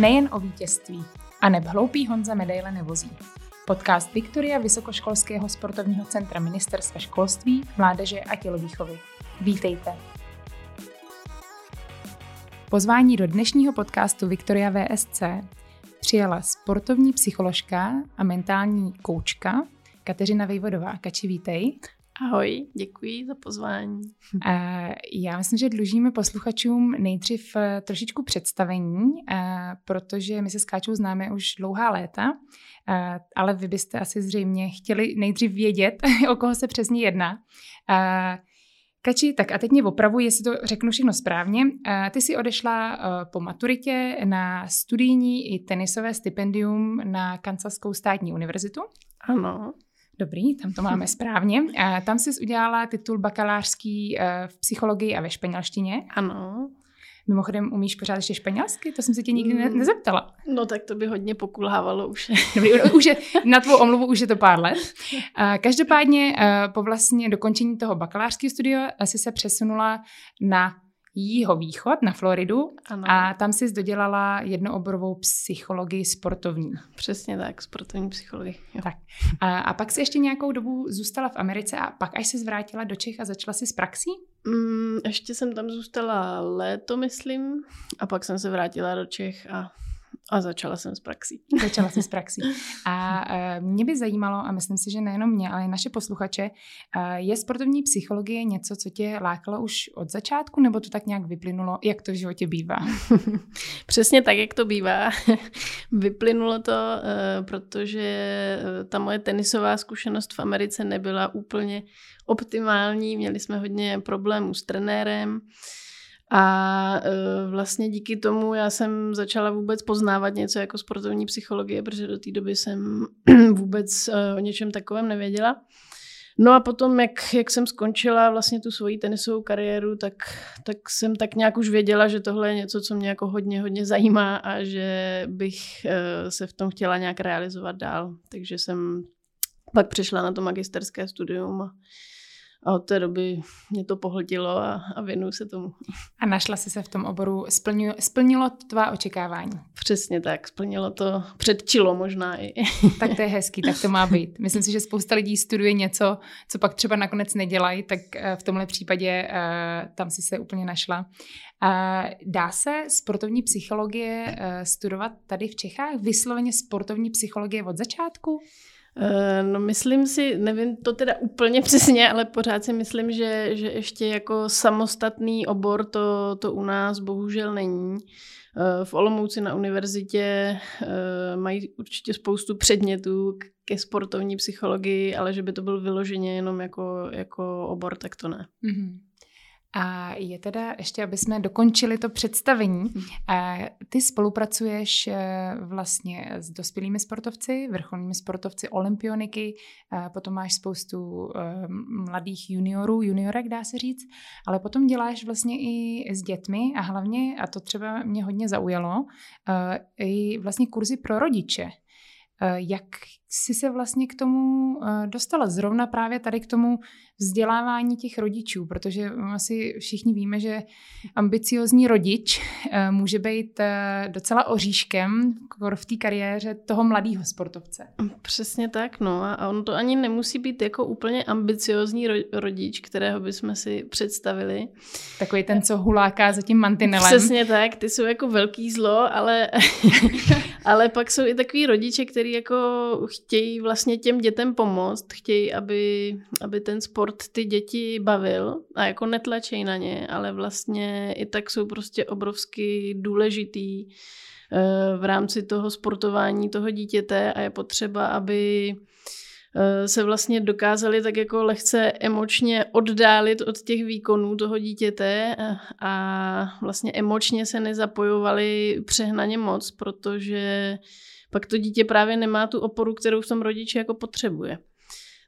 Nejen o vítězství. A neb hloupý Honza medaile nevozí. Podcast Viktoria Vysokoškolského sportovního centra Ministerstva školství, mládeže a tělovýchovy. Vítejte. Pozvání do dnešního podcastu Viktoria VSC přijala sportovní psycholožka a mentální koučka Kateřina Vejvodová. Kači, vítej. Ahoj, děkuji za pozvání. Já myslím, že dlužíme posluchačům nejdřív eh, trošičku představení, eh, protože my se s Káčou známe už dlouhá léta, eh, ale vy byste asi zřejmě chtěli nejdřív vědět, o koho se přesně jedná. Kači, tak a teď mě opravuji, jestli to řeknu všechno správně. Ty jsi odešla po maturitě na studijní i tenisové stipendium na Kansaskou státní univerzitu. Ano. Dobrý, tam to máme správně. A tam jsi udělala titul bakalářský eh, v psychologii a ve španělštině. Ano. Mimochodem, umíš pořád ještě španělsky? To jsem se tě nikdy ne- mm. nezeptala. No tak to by hodně pokulhávalo už. Dobrý, už je, na tvou omluvu už je to pár let. Každopádně eh, po vlastně dokončení toho bakalářského studia asi se přesunula na východ na Floridu ano. a tam jsi dodělala jednooborovou psychologii sportovní. Přesně tak, sportovní psychologii. Jo. Tak. A, a pak jsi ještě nějakou dobu zůstala v Americe a pak až se zvrátila do Čech a začala si s praxí? Mm, ještě jsem tam zůstala léto, myslím, a pak jsem se vrátila do Čech a a začala jsem s praxí. Začala jsem s praxí. A uh, mě by zajímalo, a myslím si, že nejenom mě, ale i naše posluchače, uh, je sportovní psychologie něco, co tě lákalo už od začátku, nebo to tak nějak vyplynulo, jak to v životě bývá? Přesně tak, jak to bývá. vyplynulo to, uh, protože ta moje tenisová zkušenost v Americe nebyla úplně optimální. Měli jsme hodně problémů s trenérem. A uh, vlastně díky tomu já jsem začala vůbec poznávat něco jako sportovní psychologie, protože do té doby jsem vůbec uh, o něčem takovém nevěděla. No a potom, jak, jak jsem skončila vlastně tu svoji tenisovou kariéru, tak, tak jsem tak nějak už věděla, že tohle je něco, co mě jako hodně, hodně zajímá a že bych uh, se v tom chtěla nějak realizovat dál. Takže jsem pak přišla na to magisterské studium a a od té doby mě to pohltilo a, a věnuju se tomu. A našla jsi se v tom oboru, splnilo, splnilo tvá očekávání? Přesně tak, splnilo to, předčilo možná i. Tak to je hezký, tak to má být. Myslím si, že spousta lidí studuje něco, co pak třeba nakonec nedělají, tak eh, v tomhle případě uh, tam si se úplně našla. Uh, dá se sportovní psychologie studovat tady v Čechách? Vysloveně sportovní psychologie od začátku? Eh, no myslím si, nevím to teda úplně přesně, ale pořád si myslím, že, že ještě jako samostatný obor to, to u nás bohužel není. Eh, v Olomouci na univerzitě eh, mají určitě spoustu předmětů ke sportovní psychologii, ale že by to byl vyloženě jenom jako, jako obor, tak to ne. Mm-hmm. A je teda, ještě aby jsme dokončili to představení, hmm. ty spolupracuješ e, vlastně s dospělými sportovci, vrcholnými sportovci, olympioniky, potom máš spoustu e, mladých juniorů, juniorek dá se říct, ale potom děláš vlastně i s dětmi a hlavně, a to třeba mě hodně zaujalo, e, i vlastně kurzy pro rodiče. Jak jsi se vlastně k tomu dostala? Zrovna právě tady k tomu vzdělávání těch rodičů, protože asi všichni víme, že ambiciozní rodič eh, může být eh, docela oříškem v té kariéře toho mladého sportovce. Přesně tak, no a on to ani nemusí být jako úplně ambiciozní rodič, kterého bychom si představili. Takový ten, co huláká za tím mantinelem. Přesně tak, ty jsou jako velký zlo, ale, ale pak jsou i takový rodiče, kteří jako chtějí vlastně těm dětem pomoct, chtějí, aby, aby ten sport ty děti bavil a jako netlačej na ně, ale vlastně i tak jsou prostě obrovsky důležitý eh, v rámci toho sportování toho dítěte a je potřeba, aby eh, se vlastně dokázali tak jako lehce emočně oddálit od těch výkonů toho dítěte eh, a vlastně emočně se nezapojovali přehnaně moc, protože pak to dítě právě nemá tu oporu, kterou v tom rodiči jako potřebuje.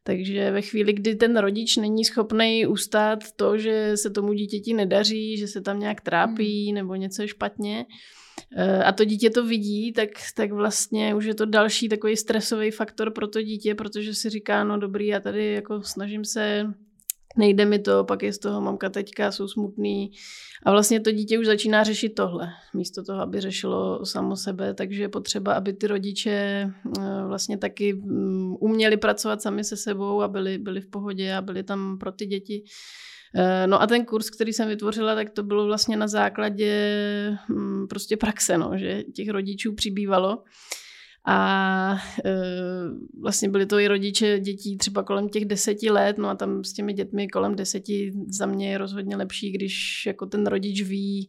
Takže ve chvíli, kdy ten rodič není schopný ustát to, že se tomu dítěti nedaří, že se tam nějak trápí hmm. nebo něco je špatně, eh, a to dítě to vidí, tak, tak vlastně už je to další takový stresový faktor pro to dítě, protože si říká, no dobrý, já tady jako snažím se nejde mi to, pak je z toho mamka, teďka, jsou smutný. A vlastně to dítě už začíná řešit tohle, místo toho, aby řešilo samo sebe, takže je potřeba, aby ty rodiče eh, vlastně taky mm, uměli pracovat sami se sebou a byli, byli v pohodě a byli tam pro ty děti. Eh, no a ten kurz, který jsem vytvořila, tak to bylo vlastně na základě mm, prostě praxe, no, že těch rodičů přibývalo. A e, vlastně byli to i rodiče dětí třeba kolem těch deseti let, no a tam s těmi dětmi kolem deseti za mě je rozhodně lepší, když jako ten rodič ví,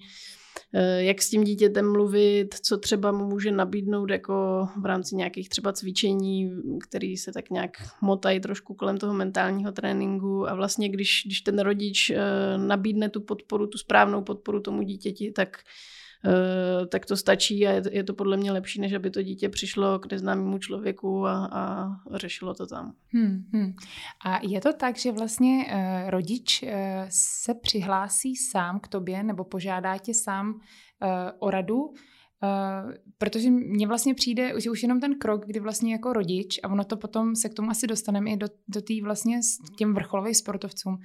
e, jak s tím dítětem mluvit, co třeba mu může nabídnout jako v rámci nějakých třeba cvičení, který se tak nějak motají trošku kolem toho mentálního tréninku. A vlastně když, když ten rodič e, nabídne tu podporu, tu správnou podporu tomu dítěti, tak tak to stačí a je to podle mě lepší, než aby to dítě přišlo k neznámému člověku a, a řešilo to tam. Hmm, hmm. A je to tak, že vlastně uh, rodič uh, se přihlásí sám k tobě nebo požádá tě sám o radu, Uh, protože mně vlastně přijde, že už jenom ten krok, kdy vlastně jako rodič, a ono to potom se k tomu asi dostaneme i do, do té vlastně s těm vrcholovým sportovcům,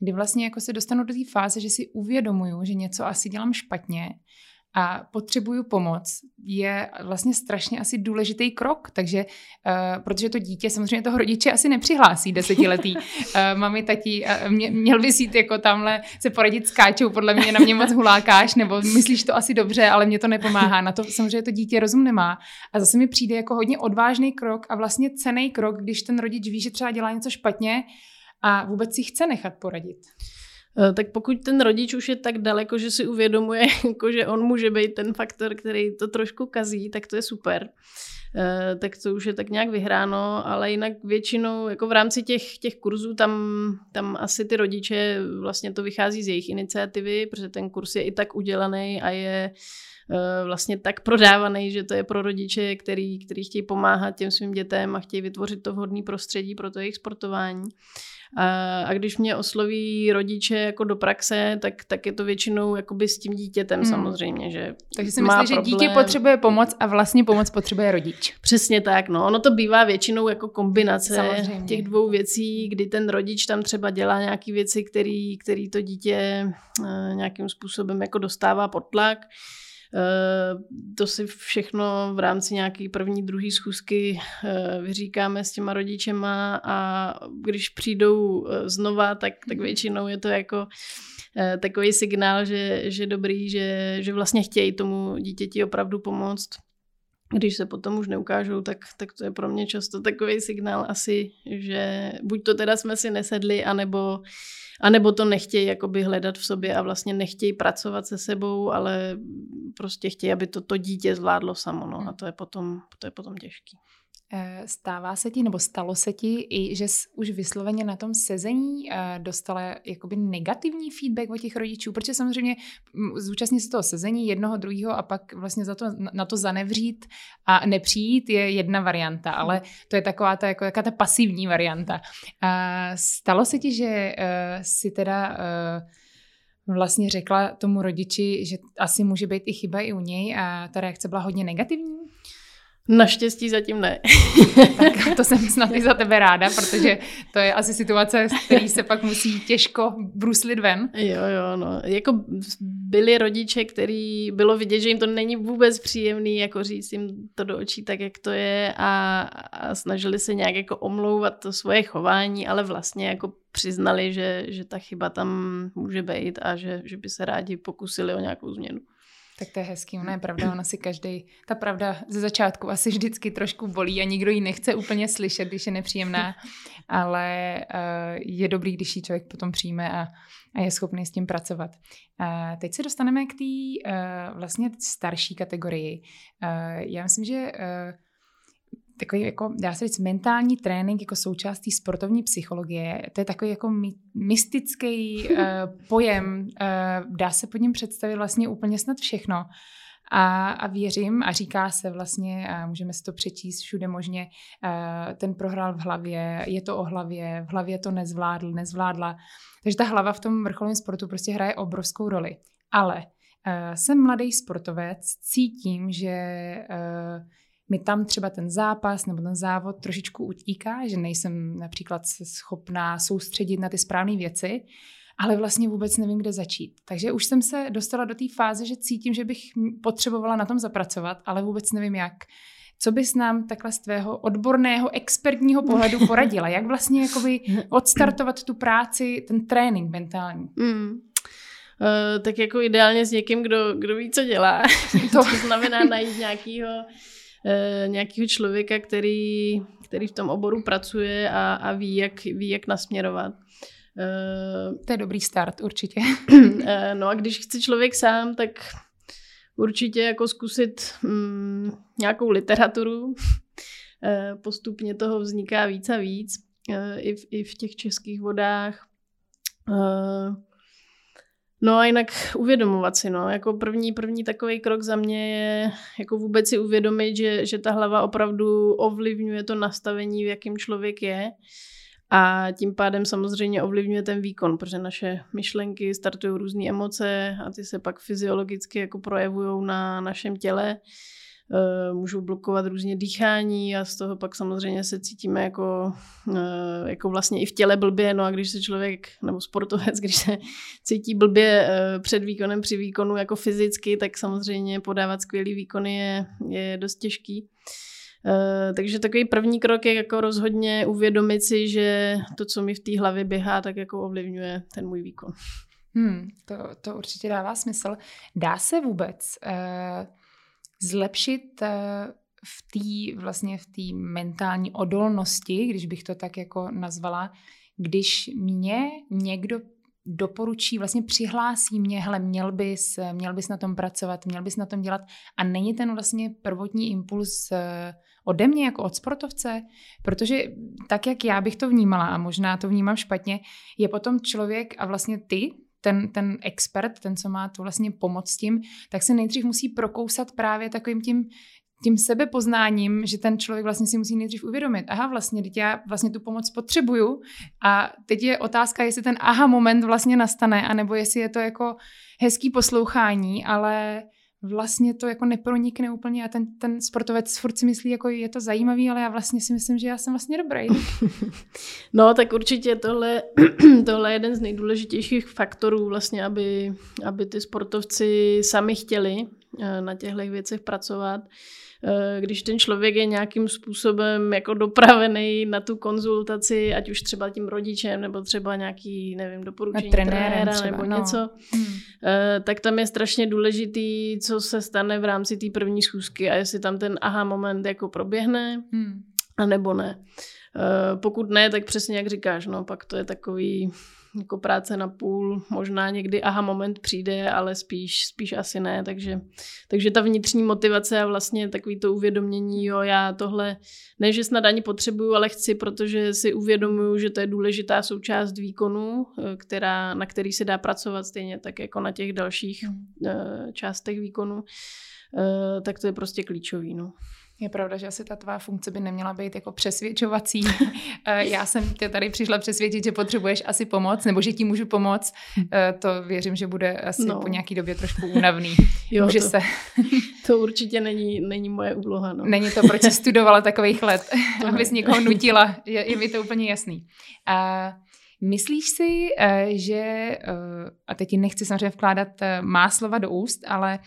kdy vlastně jako se dostanu do té fáze, že si uvědomuju, že něco asi dělám špatně a potřebuju pomoc, je vlastně strašně asi důležitý krok, takže uh, protože to dítě samozřejmě toho rodiče asi nepřihlásí desetiletý. uh, mami, tati, uh, mě, měl bys jít jako tamhle se poradit s Káčou, podle mě na mě moc hulákáš, nebo myslíš to asi dobře, ale mě to nepomáhá. Na to samozřejmě to dítě rozum nemá. A zase mi přijde jako hodně odvážný krok a vlastně cený krok, když ten rodič ví, že třeba dělá něco špatně a vůbec si chce nechat poradit. Eh, tak pokud ten rodič už je tak daleko, že si uvědomuje, jako že on může být ten faktor, který to trošku kazí, tak to je super. Uh, tak to už je tak nějak vyhráno, ale jinak většinou, jako v rámci těch, těch kurzů, tam, tam asi ty rodiče, vlastně to vychází z jejich iniciativy, protože ten kurz je i tak udělaný a je vlastně tak prodávaný, že to je pro rodiče, který, který chtějí pomáhat těm svým dětem a chtějí vytvořit to vhodné prostředí pro to jejich sportování. A, a když mě osloví rodiče jako do praxe, tak, tak je to většinou jakoby s tím dítětem hmm. samozřejmě. Že Takže si myslíš, že dítě potřebuje pomoc a vlastně pomoc potřebuje rodič. Přesně tak, no. Ono to bývá většinou jako kombinace samozřejmě. těch dvou věcí, kdy ten rodič tam třeba dělá nějaké věci, který, který to dítě uh, nějakým způsobem jako dostává pod tlak. Eh, to si všechno v rámci nějaké první, druhé schůzky eh, vyříkáme s těma rodičema a když přijdou eh, znova, tak, tak většinou je to jako takový signál, že, že dobrý, že, že vlastně chtějí tomu dítěti opravdu pomoct. Když se potom už neukážou, tak, tak to je pro mě často takový signál asi, že buď to teda jsme si nesedli, anebo a nebo to nechtějí jakoby hledat v sobě a vlastně nechtějí pracovat se sebou, ale prostě chtějí, aby to, to dítě zvládlo samo. No, a hmm. to je potom, to je potom těžký. Eh, stává se ti, nebo stalo se ti, i že jsi už vysloveně na tom sezení eh, dostala jakoby negativní feedback od těch rodičů, protože samozřejmě mm, zúčastnit se toho sezení jednoho, druhého a pak vlastně za to, na to zanevřít a nepřijít je jedna varianta, ale hmm. to je taková ta, jako, jaká ta pasivní varianta. Stalo se ti, že eh, si teda vlastně řekla tomu rodiči, že asi může být i chyba i u něj a ta reakce byla hodně negativní? Naštěstí zatím ne. tak to jsem snad i za tebe ráda, protože to je asi situace, z který se pak musí těžko bruslit ven. Jo, jo, no. Jako byli rodiče, který bylo vidět, že jim to není vůbec příjemný, jako říct jim to do očí tak, jak to je a, a snažili se nějak jako omlouvat to svoje chování, ale vlastně jako přiznali, že, že ta chyba tam může být a že, že by se rádi pokusili o nějakou změnu. Tak to je hezký, ona je pravda, ona si každý, ta pravda ze začátku asi vždycky trošku bolí a nikdo ji nechce úplně slyšet, když je nepříjemná, ale uh, je dobrý, když ji člověk potom přijme a, a je schopný s tím pracovat. Uh, teď se dostaneme k té uh, vlastně starší kategorii. Uh, já myslím, že uh, takový, jako, dá se říct, mentální trénink jako součást té sportovní psychologie. To je takový jako my, mystický uh, pojem. Uh, dá se pod ním představit vlastně úplně snad všechno. A, a věřím, a říká se vlastně, a můžeme si to přečíst všude možně, uh, ten prohrál v hlavě, je to o hlavě, v hlavě to nezvládl, nezvládla. Takže ta hlava v tom vrcholovém sportu prostě hraje obrovskou roli. Ale uh, jsem mladý sportovec, cítím, že uh, mi tam třeba ten zápas nebo ten závod trošičku utíká, že nejsem například schopná soustředit na ty správné věci, ale vlastně vůbec nevím, kde začít. Takže už jsem se dostala do té fáze, že cítím, že bych potřebovala na tom zapracovat, ale vůbec nevím jak. Co bys nám takhle z tvého odborného, expertního pohledu poradila? Jak vlastně jakoby odstartovat tu práci, ten trénink mentální? Mm. Uh, tak jako ideálně s někým, kdo, kdo ví, co dělá. To, to znamená najít nějakého uh, nějakýho člověka, který, který v tom oboru pracuje a, a ví, jak, ví, jak nasměrovat. Uh, to je dobrý start, určitě. uh, no a když chce člověk sám, tak určitě jako zkusit um, nějakou literaturu. Postupně toho vzniká víc a víc. I, v, I v těch českých vodách. No a jinak uvědomovat si, no, jako první, první takový krok za mě je jako vůbec si uvědomit, že, že ta hlava opravdu ovlivňuje to nastavení, v jakém člověk je a tím pádem samozřejmě ovlivňuje ten výkon, protože naše myšlenky startují různé emoce a ty se pak fyziologicky jako projevují na našem těle. Eh, můžou blokovat různě dýchání a z toho pak samozřejmě se cítíme jako, eh, jako vlastně i v těle blbě, no a když se člověk, nebo sportovec, když se cítí blbě eh, před výkonem, při výkonu jako fyzicky, tak samozřejmě podávat skvělý výkony je, je dost těžký. Takže takový první krok je jako rozhodně uvědomit si, že to, co mi v té hlavě běhá, tak jako ovlivňuje ten můj výkon. Hmm, to, to určitě dává smysl. Dá se vůbec uh, zlepšit uh, v té vlastně v té mentální odolnosti, když bych to tak jako nazvala, když mě někdo doporučí, vlastně přihlásí mě, hele, měl bys, měl bys na tom pracovat, měl bys na tom dělat. A není ten vlastně prvotní impuls ode mě jako od sportovce, protože tak, jak já bych to vnímala a možná to vnímám špatně, je potom člověk a vlastně ty, ten, ten expert, ten, co má to vlastně pomoc s tím, tak se nejdřív musí prokousat právě takovým tím tím sebepoznáním, že ten člověk vlastně si musí nejdřív uvědomit, aha, vlastně, teď já vlastně tu pomoc potřebuju a teď je otázka, jestli ten aha moment vlastně nastane, anebo jestli je to jako hezký poslouchání, ale vlastně to jako nepronikne úplně a ten, ten sportovec furt si myslí, jako je to zajímavý, ale já vlastně si myslím, že já jsem vlastně dobrý. No, tak určitě tohle, tohle je jeden z nejdůležitějších faktorů vlastně, aby, aby ty sportovci sami chtěli na těchto věcech pracovat. Eh, když ten člověk je nějakým způsobem jako dopravený na tu konzultaci, ať už třeba tím rodičem, nebo třeba nějaký, nevím, doporučení trenéra třeba, nebo no. něco, hmm. Eh, tak tam je strašně důležitý, co se stane v rámci té první schůzky a jestli tam ten aha moment jako proběhne, hmm. a nebo ne. Eh, pokud ne, tak přesně jak říkáš, no pak to je takový jako práce na půl, možná někdy aha moment přijde, ale spíš, spíš asi ne, takže, takže ta vnitřní motivace a vlastně takový to uvědomění, jo, já tohle, ne, že snad ani potřebuju, ale chci, protože si uvědomuju, že to je důležitá součást výkonu, eh, která, na který se dá pracovat stejně tak jako na těch dalších uh, částech výkonu, uh, tak to je prostě klíčový, no. Je pravda, že asi ta tvá funkce by neměla být jako přesvědčovací. Eh, já jsem tě tady přišla přesvědčit, že potřebuješ asi pomoc, nebo že ti můžu pomoct. Eh, to věřím, že bude asi no. po nějaký době trošku únavný. jo, Může to, se. to určitě není, není moje úloha. No. Není to, proč jsi studovala takových let, abys někoho nutila. Je, je mi to úplně jasný. A Myslíš si, eh, že, eh, a teď nechci samozřejmě vkládat eh, má slova do úst, ale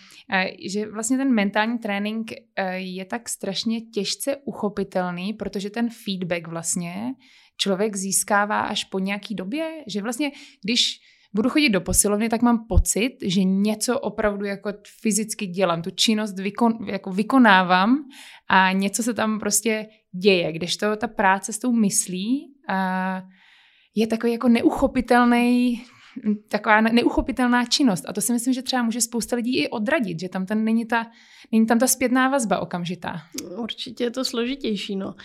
že vlastně ten mentální trénink je tak strašně těžce uchopitelný, protože ten feedback vlastně člověk získává až po nějaký době, že vlastně když budu chodit do posilovny, tak mám pocit, že něco opravdu jako fyzicky dělám, tu činnost vykon, jako vykonávám a něco se tam prostě děje, když to ta práce s tou myslí a je takový jako neuchopitelný, taková neuchopitelná činnost. A to si myslím, že třeba může spousta lidí i odradit, že tam ten není, ta, není tam ta zpětná vazba okamžitá. Určitě je to složitější, no.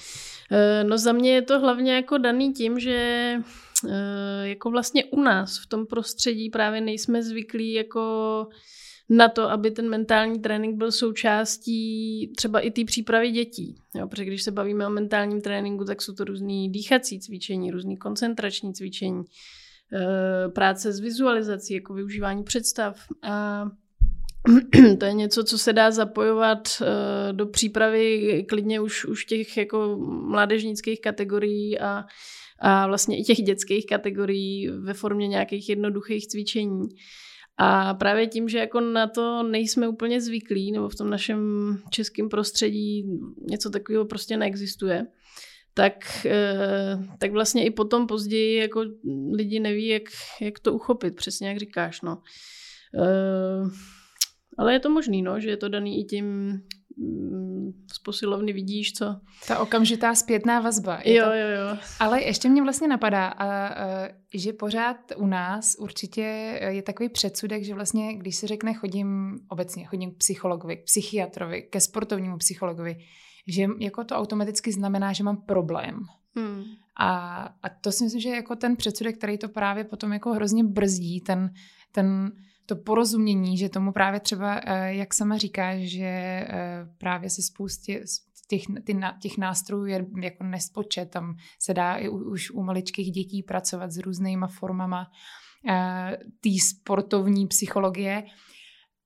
E, no za mě je to hlavně jako daný tím, že e, jako vlastně u nás v tom prostředí právě nejsme zvyklí jako na to, aby ten mentální trénink byl součástí třeba i té přípravy dětí. Jo, protože když se bavíme o mentálním tréninku, tak jsou to různé dýchací cvičení, různé koncentrační cvičení, eh, práce s vizualizací, jako využívání představ. A to je něco, co se dá zapojovat uh, do přípravy klidně už, už těch jako mládežnických kategorií a, a vlastně i těch dětských kategorií ve formě nějakých jednoduchých cvičení. A právě tím, že jako na to nejsme úplně zvyklí, nebo v tom našem českém prostředí něco takového prostě neexistuje, tak, eh, tak vlastně i potom později jako lidi neví, jak, jak to uchopit, přesně jak říkáš. No. Ale je to možný, no, že je to daný i tím mm, z posilovny vidíš, co... Ta okamžitá zpětná vazba. Je jo, to... jo, jo. Ale ještě mě vlastně napadá, a, a, že pořád u nás určitě je takový předsudek, že vlastně, když se řekne chodím obecně, chodím k psychologovi, k psychiatrovi, ke sportovnímu psychologovi, že jako to automaticky znamená, že mám problém. Hmm. A, a to si myslím, že je jako ten předsudek, který to právě potom jako hrozně brzdí, ten, ten to porozumění, že tomu právě třeba, eh, jak sama říká, že eh, právě se spoustě těch, ty, těch nástrojů je jako nespočet, tam se dá i už u maličkých dětí pracovat s různýma formama eh, té sportovní psychologie,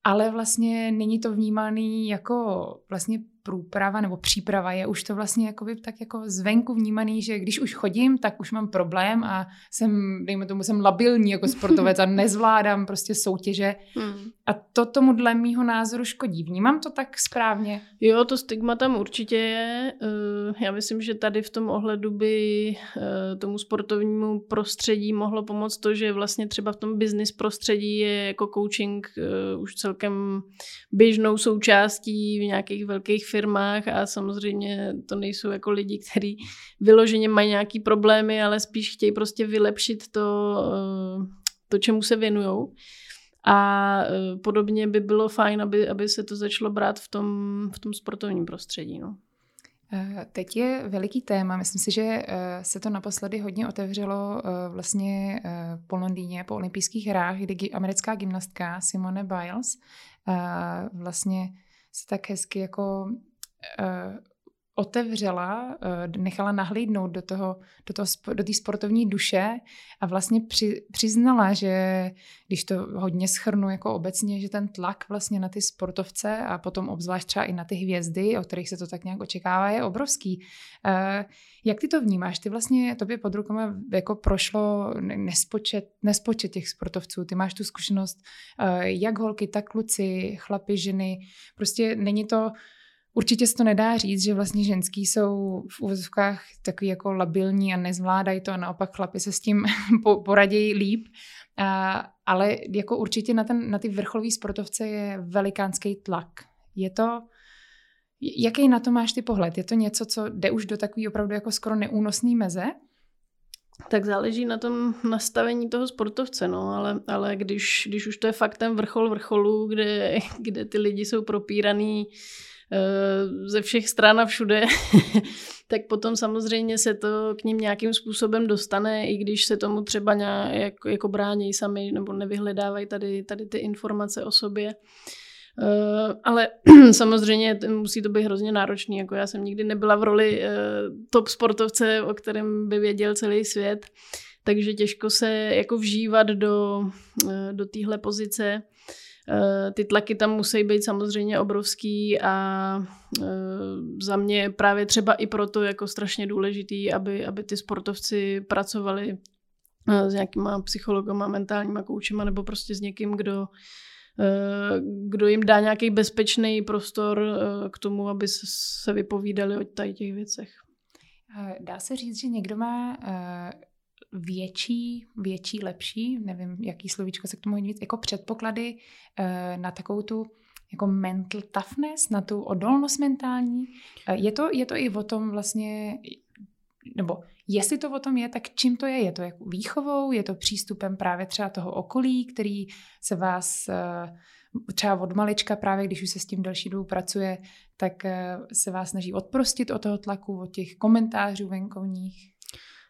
ale vlastně není to vnímaný jako vlastně průprava nebo příprava je už to vlastně jakoby tak jako zvenku vnímaný, že když už chodím, tak už mám problém a jsem, dejme tomu, jsem labilní jako sportovec a nezvládám prostě soutěže. Hmm. A to tomu dle mýho názoru škodí. Vnímám to tak správně? Jo, to stigma tam určitě je. Eh, já myslím, že tady v tom ohledu by eh, tomu sportovnímu prostředí mohlo pomoct to, že vlastně třeba v tom business prostředí je jako coaching eh, už celkem běžnou součástí v nějakých velkých firmách a samozřejmě to nejsou jako lidi, kteří vyloženě mají nějaký problémy, ale spíš chtějí prostě vylepšit to, eh, to čemu se věnují. A eh, podobně by bylo fajn, aby, aby se to začalo brát v tom, v tom sportovním prostředí. No. Eh, teď je veliký téma, myslím si, že se to naposledy hodně otevřelo vlastně po Londýně, po olympijských hrách, kdy americká gymnastka Simone Biles vlastně se tak hezky jako uh, otevřela, uh, nechala nahlídnout do toho, do, toho, do té sportovní duše a vlastně při, přiznala, že když to hodně schrnu jako obecně, že ten tlak vlastně na ty sportovce a potom obzvlášť třeba i na ty hvězdy, o kterých se to tak nějak očekává, je obrovský. Uh, jak ty to vnímáš? Ty vlastně, tobě pod rukama jako prošlo nespočet, nespočet těch sportovců. Ty máš tu zkušenost uh, jak holky, tak kluci, chlapy, ženy. Prostě není to Určitě se to nedá říct, že vlastně ženský jsou v úvozovkách takový jako labilní a nezvládají to a naopak chlapi se s tím poradějí líp. A, ale jako určitě na, ten, na ty vrcholové sportovce je velikánský tlak. Je to, jaký na to máš ty pohled? Je to něco, co jde už do takový opravdu jako skoro neúnosný meze? Tak záleží na tom nastavení toho sportovce, no, ale, ale když, když už to je fakt ten vrchol vrcholu, kde, kde ty lidi jsou propíraný Eh, ze všech stran a všude, tak potom samozřejmě se to k ním nějakým způsobem dostane, i když se tomu třeba nějak jako, jako brání sami nebo nevyhledávají tady, tady ty informace o sobě. Uh, ale samozřejmě musí to být hrozně náročný. Jako já jsem nikdy nebyla v roli uh, top sportovce, o kterém by věděl celý svět, takže těžko se jako vžívat do, uh, do téhle pozice. Eh, ty tlaky tam musí být samozřejmě obrovský a eh, za mě právě třeba i proto jako strašně důležitý, aby, aby ty sportovci pracovali eh, s nějakýma psychologama, mentálníma koučema nebo prostě s někým, kdo, kdo jim dá nějaký bezpečný prostor k tomu, aby se vypovídali o tady těch věcech. Dá se říct, že někdo má větší, větší, lepší, nevím, jaký slovíčko se k tomu hodí, jako předpoklady uh, na takovou tu jako mental toughness, na tu odolnost mentální. Uh, je, to, je to i o tom vlastně, nebo jestli to o tom je, tak čím to je? Je to jako výchovou, je to přístupem právě třeba toho okolí, který se vás uh, třeba od malička právě, když už se s tím další dobu pracuje, tak se vás snaží odprostit od toho tlaku, od těch komentářů venkovních.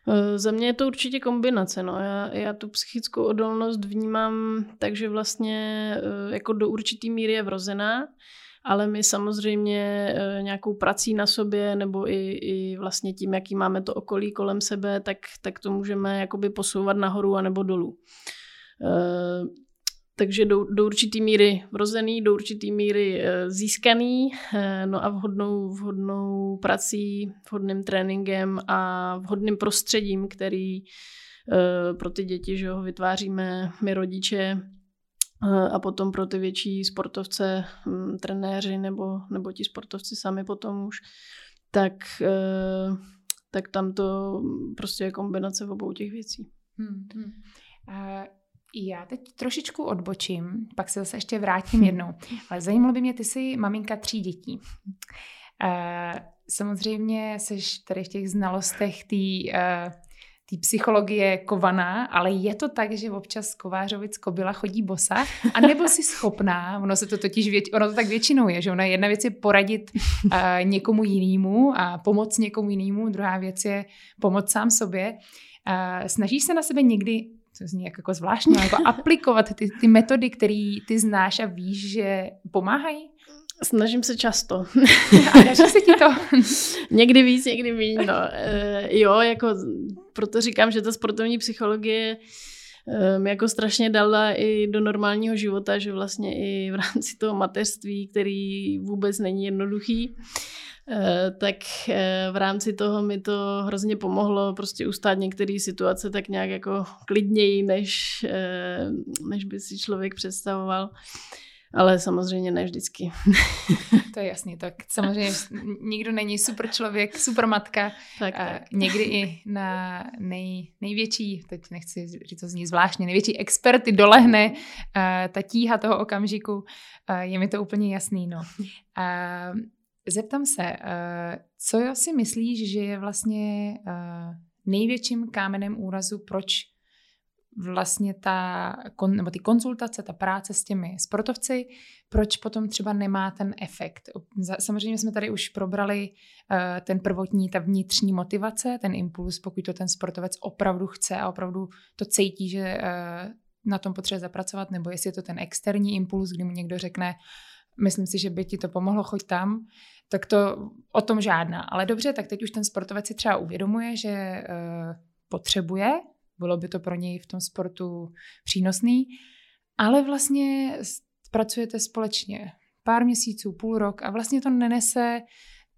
Eh, za mě je to určitě kombinace. No. Já, já tu psychickou odolnost vnímám takže vlastně eh, jako do určitý míry je vrozená, ale my samozřejmě eh, nějakou prací na sobě nebo i, i vlastně tím, jaký máme to okolí kolem sebe, tak, tak to můžeme jakoby posouvat nahoru a nebo dolů. Takže do, do určitý míry vrozený, do určitý míry e, získaný, e, no a vhodnou, vhodnou prací, vhodným tréninkem a vhodným prostředím, který e, pro ty děti, že ho vytváříme my rodiče a potom pro ty větší sportovce, trenéři nebo, nebo ti sportovci sami potom už, tak, tak tam to prostě je kombinace obou těch věcí. Hmm, hmm. Já teď trošičku odbočím, pak se zase ještě vrátím hm. jednou. Ale zajímalo by mě, ty jsi maminka tří dětí. Uh, samozřejmě jsi tady v těch znalostech té uh, psychologie kovaná, ale je to tak, že občas kovářovic kobila chodí bosa, a nebo jsi schopná, ono se to totiž, vět, ono to tak většinou je, že ona jedna věc je poradit uh, někomu jinému a pomoct někomu jinému, druhá věc je pomoct sám sobě. Uh, snažíš se na sebe někdy to zní jako zvláštně, jako aplikovat ty, ty metody, které ty znáš a víš, že pomáhají? Snažím se často. A daří se ti to? někdy víc, někdy méně. No. E, jo, jako proto říkám, že ta sportovní psychologie um, jako strašně dala i do normálního života, že vlastně i v rámci toho mateřství, který vůbec není jednoduchý, Eh, tak eh, v rámci toho mi to hrozně pomohlo prostě ustát některé situace tak nějak jako klidněji, než, eh, než by si člověk představoval. Ale samozřejmě ne vždycky. To je jasný, tak samozřejmě nikdo není super člověk, super matka. Tak, tak. Někdy i na nej, největší, teď nechci říct, to zní zvláštně, největší experty dolehne ta tíha toho okamžiku. Je mi to úplně jasný, no. Zeptám se, eh, co si myslíš, že je vlastně eh, největším kámenem úrazu, proč vlastně ta, nebo ty konzultace, ta práce s těmi sportovci, proč potom třeba nemá ten efekt. Samozřejmě jsme tady už probrali eh, ten prvotní, ta vnitřní motivace, ten impuls, pokud to ten sportovec opravdu chce a opravdu to cítí, že na tom potřebuje zapracovat, nebo jestli je to ten externí impuls, kdy mu někdo řekne, myslím si, že by ti to pomohlo, choď tam, tak to o tom žádná. Ale dobře, tak teď už ten sportovec si třeba uvědomuje, že uh, potřebuje, bylo by to pro něj v tom sportu přínosný, ale vlastně pracujete společně pár měsíců, půl rok a vlastně to nenese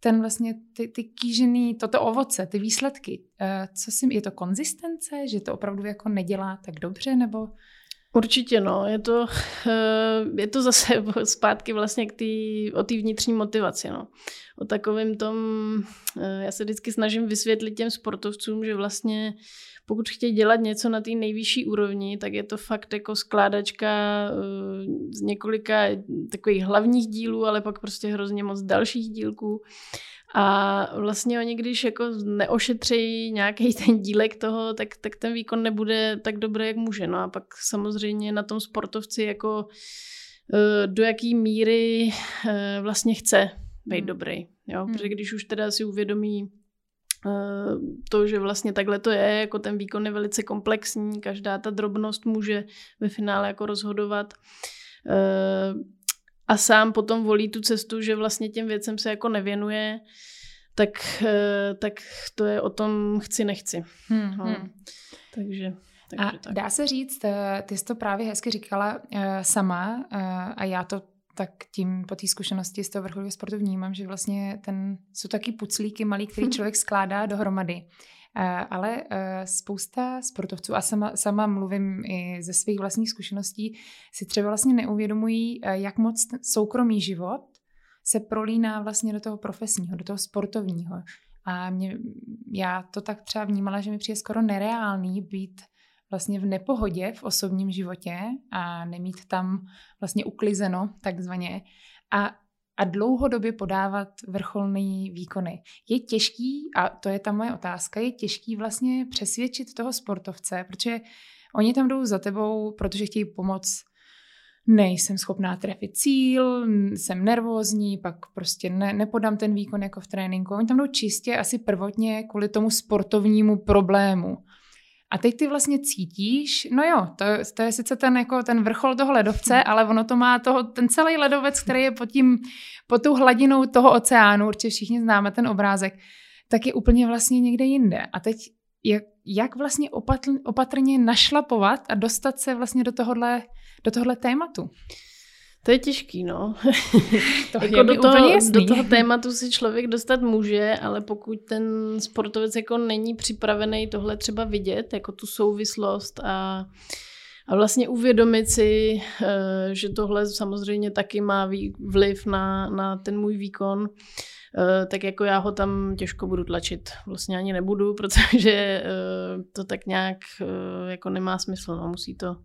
ten vlastně ty, ty kýžený, toto ovoce, ty výsledky. Uh, co si, je to konzistence, že to opravdu jako nedělá tak dobře, nebo Určitě no, je to, eh, je to zase zpátky vlastně k tý, o té vnitřní motivaci. No. O takovém tom, eh, já se vždycky snažím vysvětlit těm sportovcům, že vlastně pokud chtějí dělat něco na té nejvyšší úrovni, tak je to fakt jako skládačka eh, z několika takových hlavních dílů, ale pak prostě hrozně moc dalších dílků. A vlastně oni, když jako neošetří nějaký ten dílek toho, tak, tak ten výkon nebude tak dobrý, jak může. No a pak samozřejmě na tom sportovci jako eh, do jaký míry eh, vlastně chce být hmm. dobrý. Jo? Hmm. Protože když už teda si uvědomí eh, to, že vlastně takhle to je, jako ten výkon je velice komplexní, každá ta drobnost může ve finále jako rozhodovat a sám potom volí tu cestu, že vlastně těm věcem se jako nevěnuje, tak, eh, tak to je o tom chci, nechci. Hmm, no. hmm. Takže... Takže a tak. dá se říct, eh, ty jsi to právě hezky říkala uh, sama a já to tak tím po té zkušenosti z toho vrcholového sportu vnímám, že vlastně ten, jsou taky puclíky malý, který člověk skládá dohromady. Ale spousta sportovců, a sama, sama mluvím i ze svých vlastních zkušeností, si třeba vlastně neuvědomují, jak moc soukromý život se prolíná vlastně do toho profesního, do toho sportovního. A mě, já to tak třeba vnímala, že mi přijde skoro nereálný být vlastně v nepohodě v osobním životě a nemít tam vlastně uklizeno takzvaně. A a dlouhodobě podávat vrcholné výkony. Je těžký, a to je ta moje otázka, je těžký vlastně přesvědčit toho sportovce, protože oni tam jdou za tebou, protože chtějí pomoct nejsem schopná trefit cíl, jsem nervózní, pak prostě ne, nepodám ten výkon jako v tréninku. Oni tam jdou čistě asi prvotně kvůli tomu sportovnímu problému. A teď ty vlastně cítíš, no jo, to, to je sice ten, jako ten vrchol toho ledovce, ale ono to má toho, ten celý ledovec, který je pod, tím, pod tou hladinou toho oceánu, určitě všichni známe ten obrázek, tak je úplně vlastně někde jinde. A teď jak, jak vlastně opatl, opatrně našlapovat a dostat se vlastně do tohohle, do tohohle tématu? To je těžký, no. To jako do, toho, do toho tématu si člověk dostat může, ale pokud ten sportovec jako není připravený tohle třeba vidět, jako tu souvislost a, a vlastně uvědomit si, eh, že tohle samozřejmě taky má vliv na, na ten můj výkon, eh, tak jako já ho tam těžko budu tlačit. Vlastně ani nebudu, protože eh, to tak nějak jako nemá smysl. No. Musí to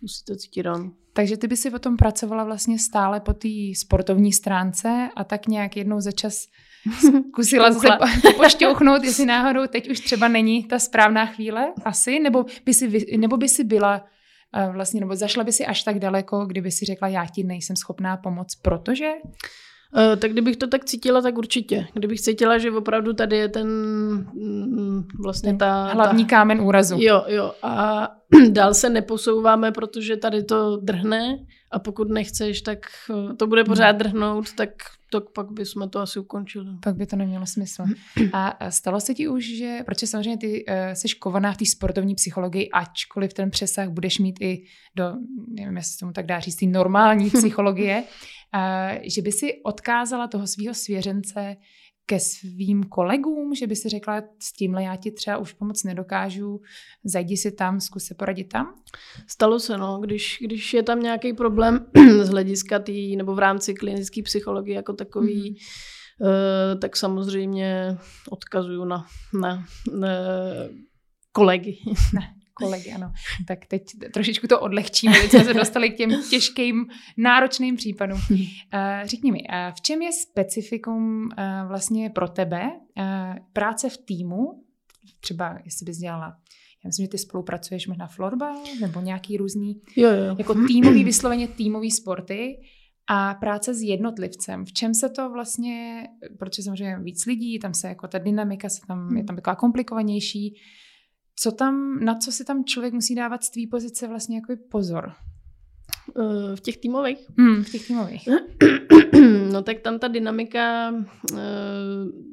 musí to cítit on. Takže ty by si o tom pracovala vlastně stále po té sportovní stránce a tak nějak jednou za čas zkusila se pošťouchnout, jestli náhodou teď už třeba není ta správná chvíle, asi, nebo by si, nebo by si byla uh, vlastně, nebo zašla by si až tak daleko, kdyby si řekla, já ti nejsem schopná pomoct, protože tak kdybych to tak cítila, tak určitě. Kdybych cítila, že opravdu tady je ten mm, vlastně ta... Hlavní ta, kámen úrazu. Jo, jo. A dál se neposouváme, protože tady to drhne a pokud nechceš, tak eh, to bude pořád hmm. drhnout, tak to pak bychom to asi ukončili. Pak by to nemělo smysl. A stalo se ti už, že, protože samozřejmě ty uh, jsi kovaná v té sportovní psychologii, ačkoliv ten přesah budeš mít i do, nevím, jestli tomu tak dá říct, normální psychologie, že by si odkázala toho svého svěřence ke svým kolegům, že by si řekla, s tímhle já ti třeba už pomoc nedokážu, zajdi si tam, zkus se poradit tam? Stalo se, no, když, když je tam nějaký problém z hlediska tý, nebo v rámci klinické psychologie jako takový, mm. uh, tak samozřejmě odkazuju na, na, na kolegy. Ne kolegy, ano. Tak teď trošičku to odlehčíme, teď jsme se dostali k těm těžkým, náročným případům. Uh, řekni mi, uh, v čem je specifikum uh, vlastně pro tebe práce v týmu, třeba jestli bys dělala já myslím, že ty spolupracuješ možná florbal nebo nějaký různý, jo, jo. jako týmový, vysloveně týmový sporty a práce s jednotlivcem. V čem se to vlastně, protože samozřejmě víc lidí, tam se jako ta dynamika se tam, je tam taková komplikovanější, co tam, na co si tam člověk musí dávat z tvý pozice vlastně jako pozor? Eh, v těch týmových? Hmm, v těch týmových. No tak tam ta dynamika, eh,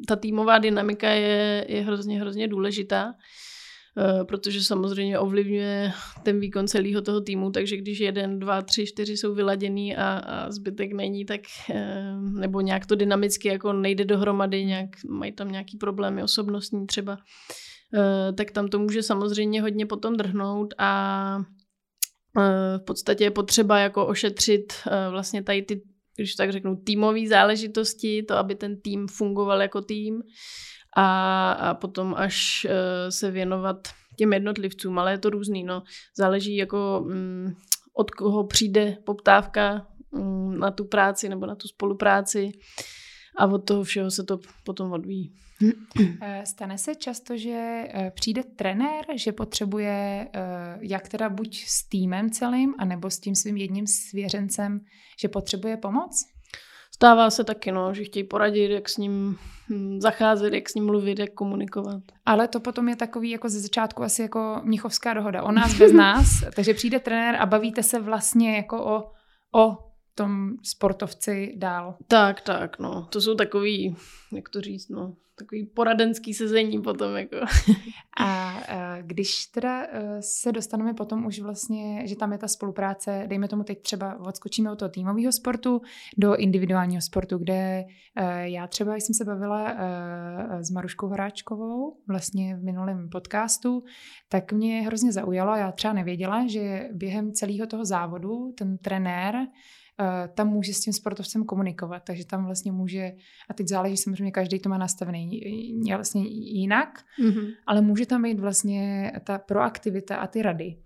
ta týmová dynamika je, je hrozně, hrozně důležitá, eh, protože samozřejmě ovlivňuje ten výkon celého toho týmu, takže když jeden, dva, tři, čtyři jsou vyladěný a, a zbytek není, tak nebo nějak to dynamicky jako nejde dohromady, nějak, mají tam nějaký problémy osobnostní třeba, tak tam to může samozřejmě hodně potom drhnout a eh, v podstatě je potřeba jako ošetřit eh, vlastně tady ty, když tak řeknu, týmové záležitosti, to, aby ten tým fungoval jako tým a, a potom až se věnovat těm jednotlivcům, ale je to různý, no. Záleží jako mm, od koho přijde poptávka mm, na tu práci nebo na tu spolupráci a od toho všeho se to potom odvíjí. Eh, stane se často, že eh, přijde trenér, že potřebuje eh, jak teda buď s týmem celým, anebo s tím svým jedním svěřencem, že potřebuje pomoc? Stává se taky, no, že chtějí poradit, jak s ním hm, zacházet, jak s ním mluvit, jak komunikovat. Ale to potom je takový jako ze začátku asi jako mnichovská dohoda. O nás bez nás, takže přijde trenér a bavíte se vlastně jako o, o tom sportovci dál. Tak, tak, no. To jsou takový, jak to říct, no, takový poradenský sezení potom. Jako. A, a když teda e, se dostaneme potom už vlastně, že tam je ta spolupráce, dejme tomu teď třeba odskočíme od toho týmového sportu do individuálního sportu, kde e, já třeba jsem se bavila e, s Maruškou Horáčkovou vlastně v minulém podcastu, tak mě hrozně zaujalo, já třeba nevěděla, že během celého toho závodu ten trenér tam může s tím sportovcem komunikovat, takže tam vlastně může, a teď záleží samozřejmě, každý to má nastavený vlastně jinak, mm-hmm. ale může tam být vlastně ta proaktivita a ty rady.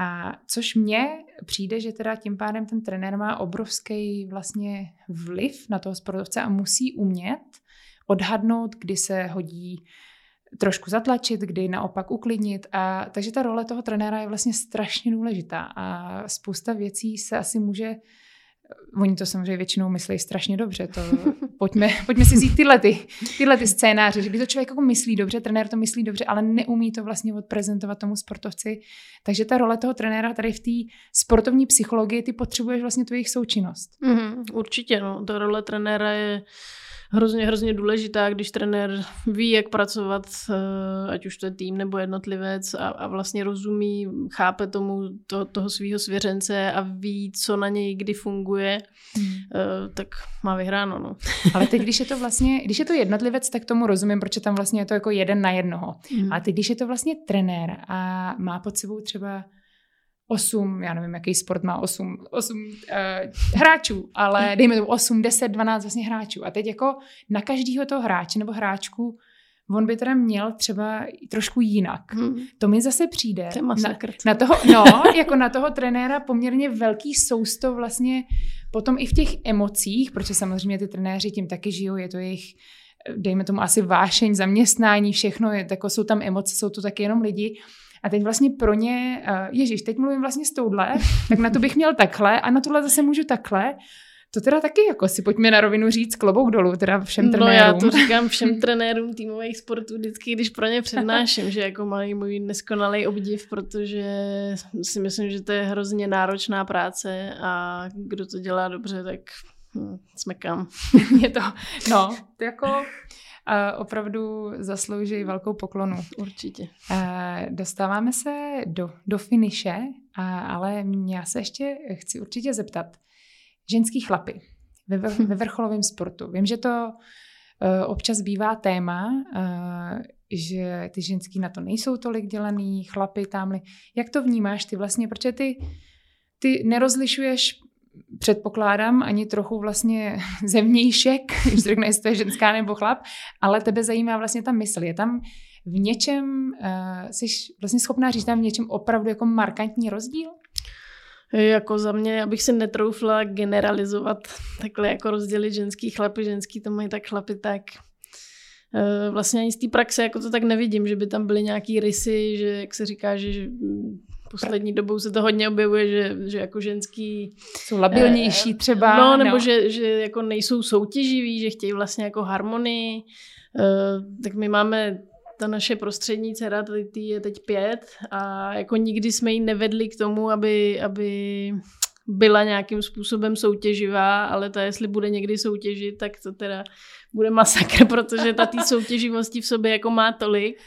A což mně přijde, že teda tím pádem ten trenér má obrovský vlastně vliv na toho sportovce a musí umět odhadnout, kdy se hodí trošku zatlačit, kdy naopak uklidnit. A, takže ta role toho trenéra je vlastně strašně důležitá a spousta věcí se asi může Oni to samozřejmě většinou myslí strašně dobře. To, pojďme, pojďme si vzít tyhle, ty, tyhle ty scénáře, že když to člověk jako myslí dobře, trenér to myslí dobře, ale neumí to vlastně odprezentovat tomu sportovci. Takže ta role toho trenéra tady v té sportovní psychologii, ty potřebuješ vlastně tu jejich součinnost. Mm, určitě, no. Ta role trenéra je hrozně, hrozně důležitá, když trenér ví, jak pracovat, eh, ať už to je tým nebo jednotlivec a, a vlastně rozumí, chápe tomu to, toho svého svěřence a ví, co na něj kdy funguje, hmm. tak má vyhráno. No. Ale teď, když je to vlastně, když je to jednotlivec, tak tomu rozumím, proč tam vlastně je to jako jeden na jednoho. Hmm. A teď, když je to vlastně trenér a má pod sebou třeba 8, já nevím, jaký sport má 8, 8 uh, hráčů, ale dejme to 8, 10, 12 vlastně hráčů. A teď jako na každého toho hráče nebo hráčku on by teda měl třeba trošku jinak. Hmm. To mi zase přijde na, na toho, no, jako na toho trenéra poměrně velký sousto vlastně potom i v těch emocích, protože samozřejmě ty trenéři tím taky žijou, je to jejich dejme tomu asi vášeň, zaměstnání, všechno, je, jako jsou tam emoce, jsou to taky jenom lidi. A teď vlastně pro ně, uh, ježíš, teď mluvím vlastně s touhle, tak na to bych měl takhle a na tohle zase můžu takhle. To teda taky jako si pojďme na rovinu říct klobouk dolů, teda všem trenérům. No já to říkám všem trenérům týmových sportů vždycky, když pro ně přednáším, že jako mají můj neskonalý obdiv, protože si myslím, že to je hrozně náročná práce a kdo to dělá dobře, tak hm, smekám. je to, no, to jako opravdu zaslouží velkou poklonu. Určitě. A dostáváme se do, do finiše, a, ale já se ještě chci určitě zeptat. Ženský chlapy ve, ve vrcholovém sportu. Vím, že to uh, občas bývá téma, uh, že ty ženský na to nejsou tolik dělaný, chlapy tamhle. Jak to vnímáš ty vlastně, protože ty, ty nerozlišuješ předpokládám ani trochu vlastně zevnějšek, když řekne, jestli to je ženská nebo chlap, ale tebe zajímá vlastně ta mysl. Je tam v něčem, uh, jsi vlastně schopná říct tam v něčem opravdu jako markantní rozdíl? Jako za mě, abych si netroufla generalizovat, takhle jako rozdělit ženský chlapy, ženský to mají tak chlapy tak. Eh, vlastně ani z té praxe jako to tak nevidím, že by tam byly nějaký rysy, že jak se říká, že poslední dobou se to hodně objevuje, že, že jako ženský... Jsou labilnější eh, třeba. No, nebo no. Že, že jako nejsou soutěživí, že chtějí vlastně jako harmonii. Uh, tak my máme ta naše prostřední dcera, tady tý je teď pět a jako nikdy jsme ji nevedli k tomu, aby, aby byla nějakým způsobem soutěživá, ale ta jestli bude někdy soutěžit, tak to teda bude masakr, protože ta tý soutěživosti v sobě jako má tolik,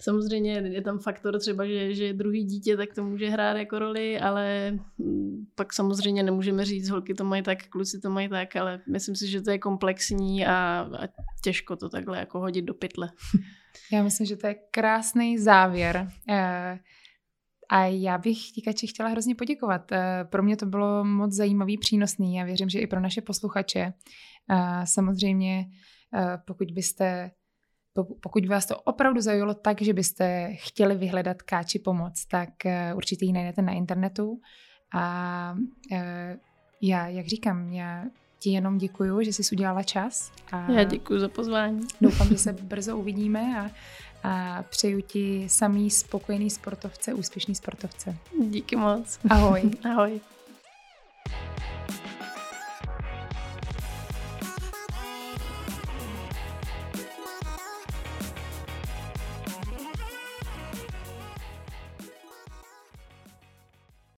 Samozřejmě je tam faktor třeba, že, že druhý dítě, tak to může hrát jako roli, ale mm, pak samozřejmě nemůžeme říct, holky to mají tak, kluci to mají tak, ale myslím si, že to je komplexní a, a těžko to takhle jako hodit do pytle. Já myslím, že to je krásný závěr. Eh, a já bych Tikači chtěla hrozně poděkovat. Eh, pro mě to bylo moc zajímavý, přínosný. Já věřím, že i pro naše posluchače. Eh, samozřejmě, pokud byste pokud by vás to opravdu zaujalo tak, že byste chtěli vyhledat káči pomoc, tak eh, určitě ji najdete na internetu. A eh, já, jak říkám, já ti jenom děkuju, že jsi udělala čas. A já děkuji za pozvání. Doufám, že se brzo uvidíme a, a přeju ti samý spokojený sportovce, úspěšný sportovce. Díky moc. Ahoj. Ahoj.